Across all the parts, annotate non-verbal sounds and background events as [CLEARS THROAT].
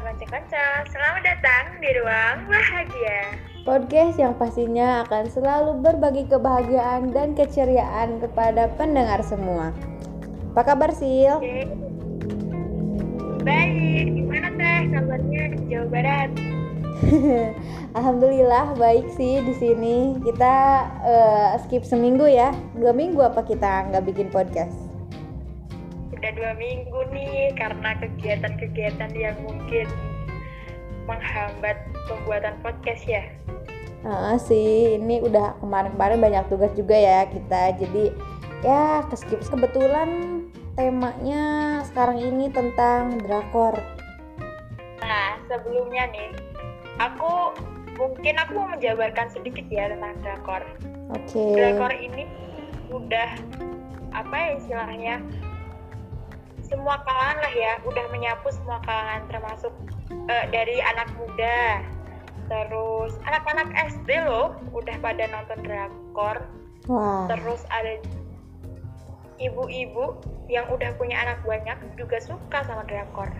kanca-kanca, selamat datang di Ruang Bahagia. Podcast yang pastinya akan selalu berbagi kebahagiaan dan keceriaan kepada pendengar semua. Apa kabar, Sil? Oke. Baik, gimana teh kabarnya di Jawa Barat? [LAUGHS] Alhamdulillah baik sih di sini. Kita eh, skip seminggu ya. Dua minggu apa kita nggak bikin podcast? Udah dua minggu nih karena kegiatan-kegiatan yang mungkin menghambat pembuatan podcast ya. Nah, sih, ini udah kemarin-kemarin banyak tugas juga ya kita. Jadi ya keskip kebetulan temanya sekarang ini tentang drakor. Nah, sebelumnya nih, aku mungkin aku mau menjabarkan sedikit ya tentang drakor. Oke. Drakor ini udah apa ya istilahnya semua kalangan lah ya. Udah menyapu semua kalangan termasuk eh, dari anak muda. Terus anak-anak SD loh udah pada nonton drakor. Wah. terus ada ibu-ibu yang udah punya anak banyak juga suka sama drakor.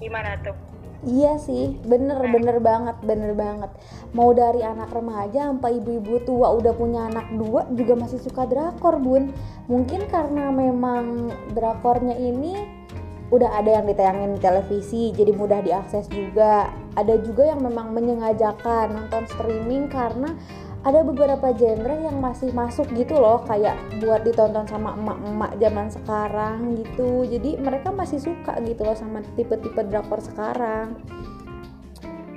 Gimana tuh Iya sih, bener bener banget, bener banget. Mau dari anak remaja sampai ibu-ibu tua udah punya anak dua juga masih suka drakor bun. Mungkin karena memang drakornya ini udah ada yang ditayangin di televisi, jadi mudah diakses juga. Ada juga yang memang menyengajakan nonton streaming karena ada beberapa genre yang masih masuk gitu loh kayak buat ditonton sama emak-emak zaman sekarang gitu jadi mereka masih suka gitu loh sama tipe-tipe drakor sekarang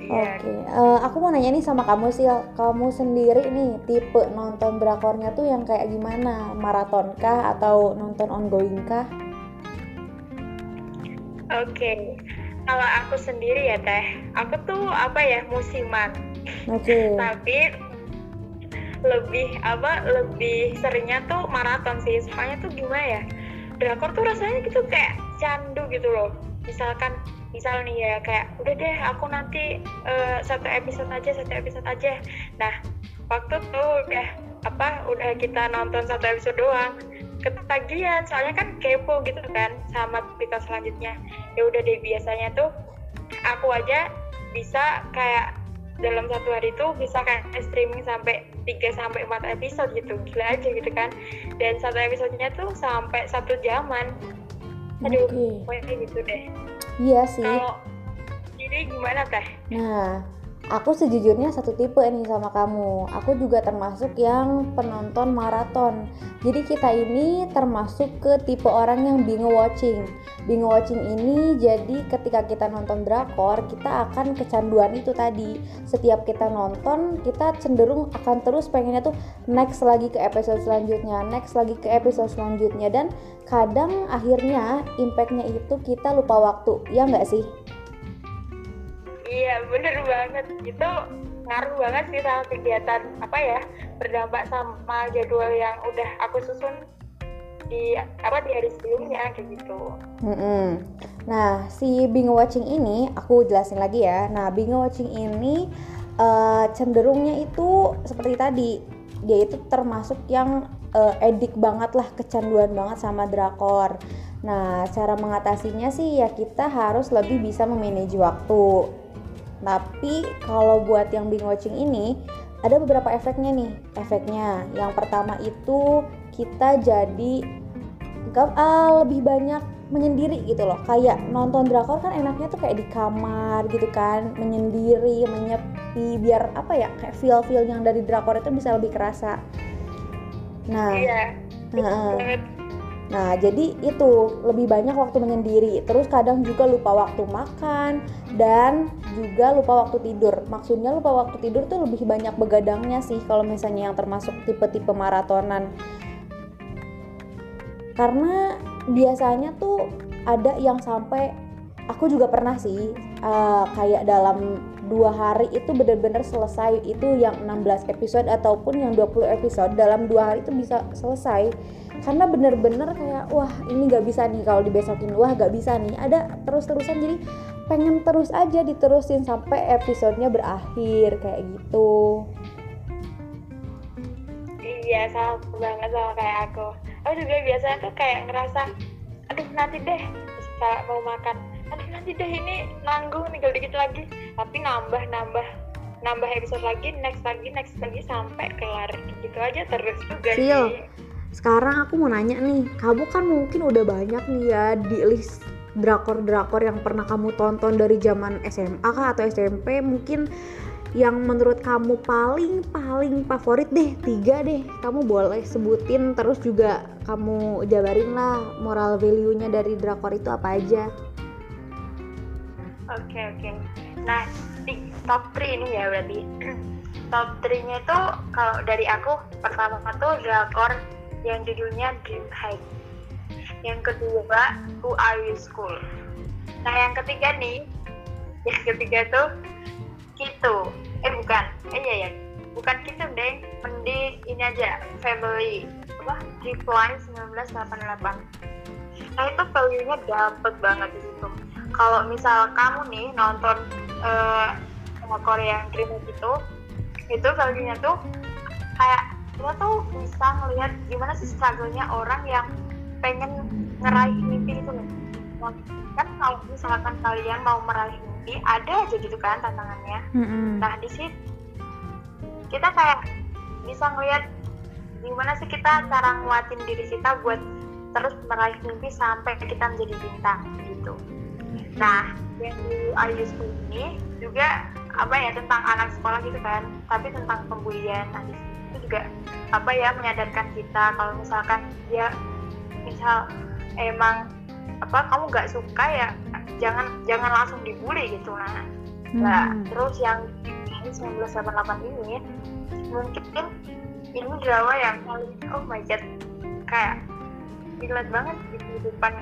Iya. Oke, eh, aku mau nanya nih sama kamu sih, kamu sendiri nih tipe nonton drakornya tuh yang kayak gimana? Maraton kah atau nonton ongoing kah? Oke, kalau aku sendiri ya teh, aku tuh apa ya musiman. Oke, Tapi lebih apa lebih seringnya tuh maraton sih. Soalnya tuh gimana ya? Drakor tuh rasanya gitu kayak candu gitu loh. Misalkan misal nih ya kayak udah deh aku nanti eh, satu episode aja satu episode aja. Nah waktu tuh udah apa udah kita nonton satu episode doang ketagihan soalnya kan kepo gitu kan sama berita selanjutnya ya udah deh biasanya tuh aku aja bisa kayak dalam satu hari itu bisa kayak streaming sampai 3 sampai 4 episode gitu. Gila aja gitu kan. Dan satu episodenya tuh sampai satu jaman. Aduh Oke. pokoknya gitu deh. Iya sih. kalau ini gimana teh? Nah, aku sejujurnya satu tipe nih sama kamu. Aku juga termasuk yang penonton maraton. Jadi kita ini termasuk ke tipe orang yang binge watching. Binge watching ini jadi ketika kita nonton drakor, kita akan kecanduan itu tadi. Setiap kita nonton, kita cenderung akan terus pengennya tuh next lagi ke episode selanjutnya, next lagi ke episode selanjutnya dan kadang akhirnya impactnya itu kita lupa waktu. Ya nggak sih? Iya bener banget itu ngaruh banget sih sama kegiatan apa ya berdampak sama jadwal yang udah aku susun di apa di hari sebelumnya kayak gitu Mm-mm. Nah, si binge watching ini aku jelasin lagi ya. Nah, binge watching ini eh, cenderungnya itu seperti tadi, dia itu termasuk yang eh, edik banget lah, kecanduan banget sama drakor. Nah, cara mengatasinya sih ya kita harus lebih bisa memanage waktu. Tapi kalau buat yang binge watching ini ada beberapa efeknya nih. Efeknya yang pertama itu kita jadi ah, lebih banyak menyendiri gitu loh kayak nonton drakor kan enaknya tuh kayak di kamar gitu kan menyendiri menyepi biar apa ya kayak feel feel yang dari drakor itu bisa lebih kerasa nah iya Heeh. Nah, jadi itu lebih banyak waktu menyendiri. Terus kadang juga lupa waktu makan dan juga lupa waktu tidur. Maksudnya lupa waktu tidur tuh lebih banyak begadangnya sih kalau misalnya yang termasuk tipe-tipe maratonan. Karena biasanya tuh ada yang sampai aku juga pernah sih eh, kayak dalam dua hari itu bener-bener selesai itu yang 16 episode ataupun yang 20 episode dalam dua hari itu bisa selesai. Karena bener-bener kayak wah ini nggak bisa nih kalau dibesokin wah nggak bisa nih. Ada terus-terusan jadi pengen terus aja diterusin sampai episodenya berakhir kayak gitu. Iya sama banget sama kayak aku. Aku juga biasanya tuh kayak ngerasa aduh nanti deh kalau mau makan. Aduh nanti deh ini nanggung tinggal dikit lagi tapi nambah nambah nambah episode lagi next lagi next lagi sampai kelar. Gitu aja terus juga Sil, sih. Sekarang aku mau nanya nih, kamu kan mungkin udah banyak nih ya di list drakor-drakor yang pernah kamu tonton dari zaman SMA kah atau SMP mungkin yang menurut kamu paling paling favorit deh tiga deh. Kamu boleh sebutin terus juga kamu jabarin lah moral value-nya dari drakor itu apa aja. Oke oke. Nah di top 3 ini ya berarti [CLEARS THROAT] top 3 nya itu kalau dari aku pertama tuh drakor yang judulnya Dream High. Yang kedua Who Are You School. Nah yang ketiga nih, [LAUGHS] yang ketiga tuh Gitu. Eh bukan, eh iya ya, bukan Gitu deh. Mending ini aja Family apa Reply 1988. Nah itu value-nya dapet banget di situ kalau misal kamu nih nonton uh, Korea yang Dream gitu itu value-nya tuh kayak kita tuh bisa melihat gimana sih struggle-nya orang yang pengen ngeraih mimpi itu loh kan kalau misalkan kalian mau meraih mimpi ada aja gitu kan tantangannya. Nah di situ kita kayak bisa ngeliat gimana sih kita cara nguatin diri kita buat terus meraih mimpi sampai kita menjadi bintang gitu Nah, yang di School ini juga apa ya tentang anak sekolah gitu kan, tapi tentang pembulian. Nah, itu juga apa ya menyadarkan kita kalau misalkan dia misal emang apa kamu nggak suka ya jangan jangan langsung dibully gitu nah. Nah, terus yang di 1988 ini mungkin ini drama yang paling oh my god kayak relate banget di kehidupan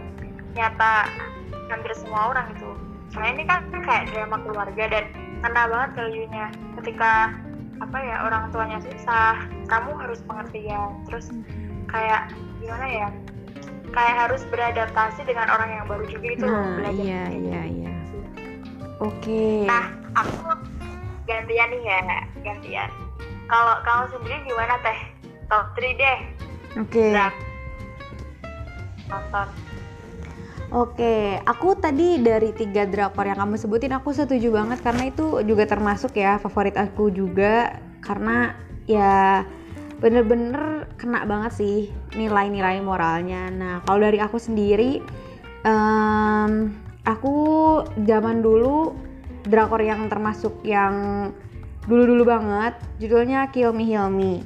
nyata hampir semua orang itu soalnya ini kan kayak drama keluarga dan kena banget value-nya. Ketika apa ya orang tuanya susah kamu harus pengertian terus kayak gimana ya kayak harus beradaptasi dengan orang yang baru juga itu nah, belajar iya iya iya. Oke. Nah aku gantian nih ya gantian. Kalau kamu sendiri gimana teh? Top 3 deh. Oke. Drak. nonton Oke, aku tadi dari tiga drakor yang kamu sebutin aku setuju banget karena itu juga termasuk ya favorit aku juga karena ya bener-bener kena banget sih nilai-nilai moralnya. Nah kalau dari aku sendiri, um, aku zaman dulu drakor yang termasuk yang dulu-dulu banget, judulnya Kill Me Heal Me.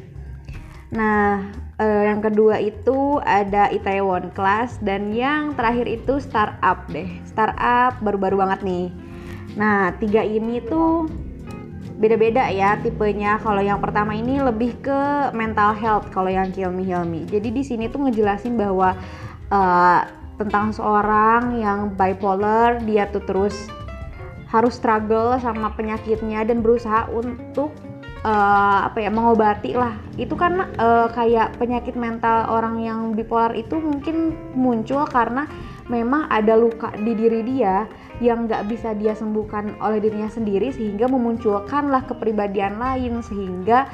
Nah uh, yang kedua itu ada Itaewon Class dan yang terakhir itu Startup deh. Startup baru-baru banget nih. Nah tiga ini tuh beda-beda ya tipenya. Kalau yang pertama ini lebih ke mental health kalau yang Heal Me jadi di sini tuh ngejelasin bahwa uh, tentang seorang yang bipolar dia tuh terus harus struggle sama penyakitnya dan berusaha untuk uh, apa ya mengobati lah. Itu kan uh, kayak penyakit mental orang yang bipolar itu mungkin muncul karena memang ada luka di diri dia yang nggak bisa dia sembuhkan oleh dirinya sendiri sehingga memunculkanlah kepribadian lain sehingga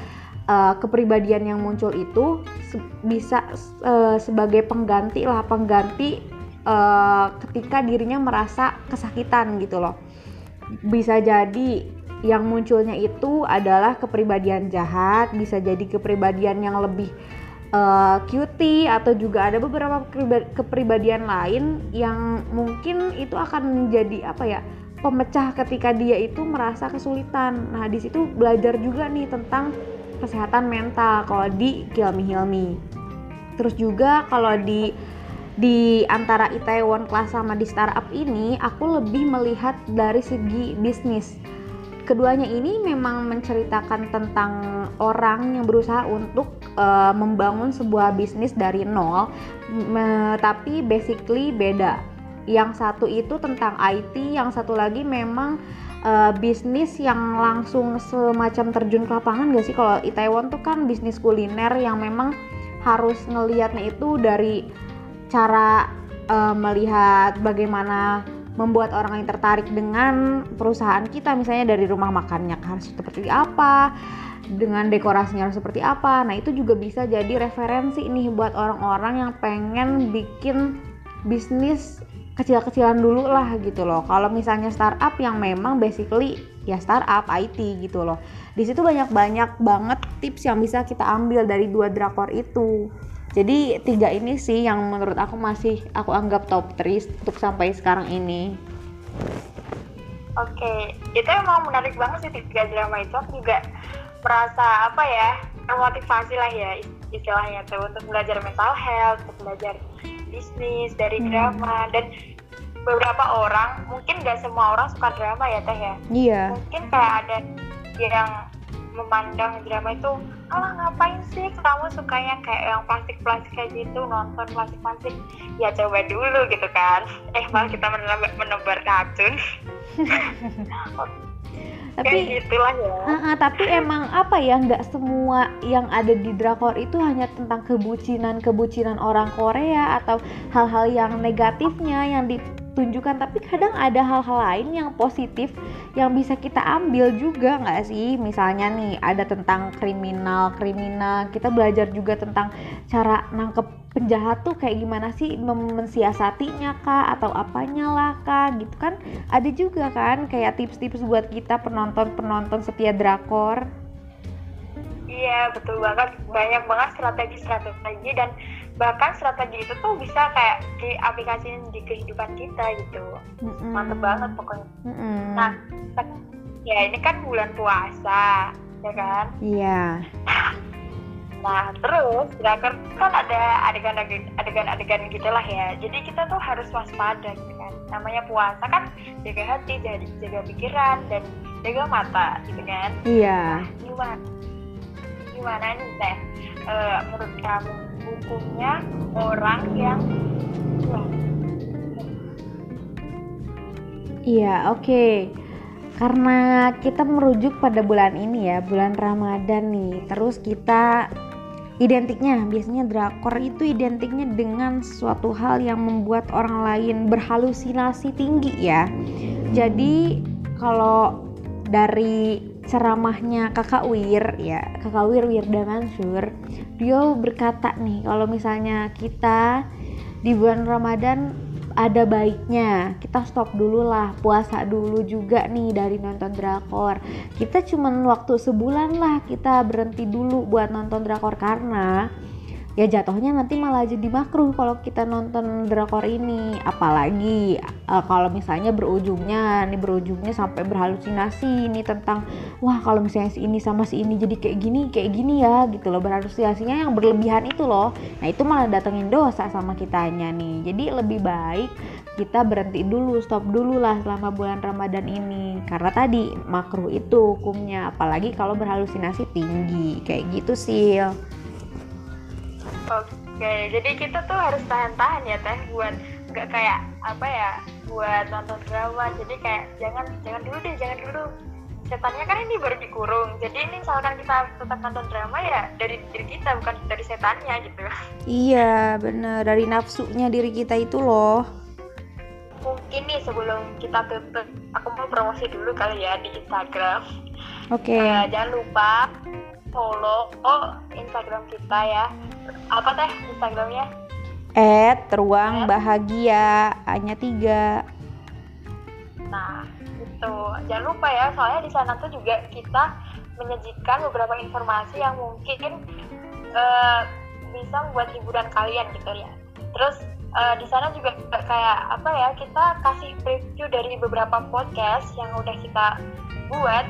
uh, kepribadian yang muncul itu se bisa uh, sebagai pengganti lah pengganti uh, ketika dirinya merasa kesakitan gitu loh. Bisa jadi yang munculnya itu adalah kepribadian jahat, bisa jadi kepribadian yang lebih uh, cutie atau juga ada beberapa kepribadian lain yang mungkin itu akan menjadi apa ya pemecah ketika dia itu merasa kesulitan. Nah di situ belajar juga nih tentang kesehatan mental kalau di Heal Me. Terus juga kalau di di antara Itaewon Class sama di startup ini aku lebih melihat dari segi bisnis keduanya ini memang menceritakan tentang orang yang berusaha untuk uh, membangun sebuah bisnis dari nol, me, tapi basically beda. Yang satu itu tentang IT, yang satu lagi memang uh, bisnis yang langsung semacam terjun ke lapangan gak sih? Kalau Itaewon tuh kan bisnis kuliner yang memang harus ngelihatnya itu dari cara uh, melihat bagaimana membuat orang yang tertarik dengan perusahaan kita misalnya dari rumah makannya harus seperti apa dengan dekorasinya harus seperti apa nah itu juga bisa jadi referensi nih buat orang-orang yang pengen bikin bisnis kecil-kecilan dulu lah gitu loh. Kalau misalnya startup yang memang basically ya startup IT gitu loh. Di situ banyak-banyak banget tips yang bisa kita ambil dari dua drakor itu. Jadi tiga ini sih yang menurut aku masih aku anggap top 3 untuk sampai sekarang ini. Oke, itu emang menarik banget sih tiga drama itu. Aku juga merasa apa ya termotivasi lah ya istilahnya tuh untuk belajar mental health, untuk belajar bisnis dari hmm. drama dan beberapa orang mungkin gak semua orang suka drama ya teh ya iya mungkin kayak ada yang memandang drama itu alah ngapain sih kamu sukanya kayak yang plastik plastik kayak gitu nonton plastik plastik ya coba dulu gitu kan. Eh malah kita menebar, menebar racun. [LAUGHS] Tapi gitulah ya. Uh, uh, tapi emang apa ya nggak semua yang ada di drakor itu hanya tentang kebucinan kebucinan orang Korea atau hal-hal yang negatifnya yang ditunjukkan tapi kadang ada hal-hal lain yang positif yang bisa kita ambil juga nggak sih? Misalnya nih ada tentang kriminal kriminal. Kita belajar juga tentang cara nangkep penjahat tuh kayak gimana sih? Mensiasatinya kah? Atau apanya lah kah? Gitu kan? Ada juga kan kayak tips-tips buat kita penonton-penonton setia drakor. Iya betul banget. Banyak banget strategi-strategi dan bahkan strategi itu tuh bisa kayak diaplikasikan di kehidupan kita gitu mm-hmm. mantep banget pokoknya mm-hmm. nah ya ini kan bulan puasa ya kan iya Nah terus drakor kan ada adegan-adegan gitulah ya. Jadi kita tuh harus waspada gitu kan. Namanya puasa kan jaga hati, jaga, jaga pikiran dan jaga mata gitu kan. Iya. Nah, gimana? Gimana nih teh? Uh, menurut kamu hukumnya orang yang Iya, oke. Okay karena kita merujuk pada bulan ini ya, bulan Ramadan nih. Terus kita identiknya biasanya drakor itu identiknya dengan suatu hal yang membuat orang lain berhalusinasi tinggi ya. Jadi kalau dari ceramahnya kakak Wir ya kakak Wir Wirda Mansur dia berkata nih kalau misalnya kita di bulan Ramadan ada baiknya kita stop dulu lah puasa dulu juga nih dari nonton drakor. Kita cuman waktu sebulan lah kita berhenti dulu buat nonton drakor karena ya jatuhnya nanti malah jadi makruh kalau kita nonton drakor ini. Apalagi uh, kalau misalnya berujungnya nih berujungnya sampai berhalusinasi ini tentang wah kalau misalnya si ini sama si ini jadi kayak gini kayak gini ya gitu loh. Berhalusinasinya yang berlebihan itu loh. Nah itu malah datengin dosa sama kitanya nih. Jadi lebih baik kita berhenti dulu stop dulu lah selama bulan Ramadan ini. Karena tadi makruh itu hukumnya. Apalagi kalau berhalusinasi tinggi. Kayak gitu sih Oke, jadi kita tuh harus tahan-tahan ya teh buat nggak kayak apa ya buat nonton drama. Jadi kayak jangan jangan dulu deh, jangan dulu. Setannya kan ini baru dikurung. Jadi ini misalkan kita tetap nonton drama ya dari diri kita bukan dari setannya gitu. Iya, bener dari nafsunya diri kita itu loh. Mungkin nih sebelum kita tutup, aku mau promosi dulu kali ya di Instagram. Oke. Okay. Uh, jangan lupa follow oh Instagram kita ya. Apa teh Instagramnya? At ruang bahagia hanya tiga. Nah itu jangan lupa ya soalnya di sana tuh juga kita menyajikan beberapa informasi yang mungkin uh, bisa membuat hiburan kalian gitu ya. Terus uh, di sana juga kayak apa ya kita kasih preview dari beberapa podcast yang udah kita buat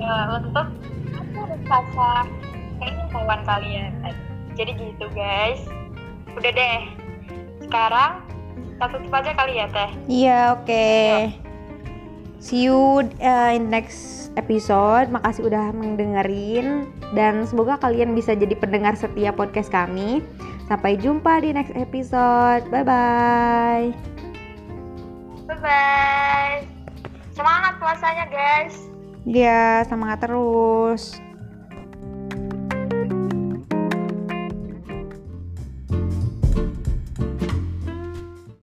uh, untuk rasa kayaknya kawan kalian. Jadi gitu guys. Udah deh. Sekarang kita tutup aja kali ya teh. Iya oke. Okay. see you uh, in next episode. Makasih udah mendengarin. Dan semoga kalian bisa jadi pendengar setia podcast kami. Sampai jumpa di next episode. Bye bye bye bye semangat puasanya guys. Iya, semangat terus.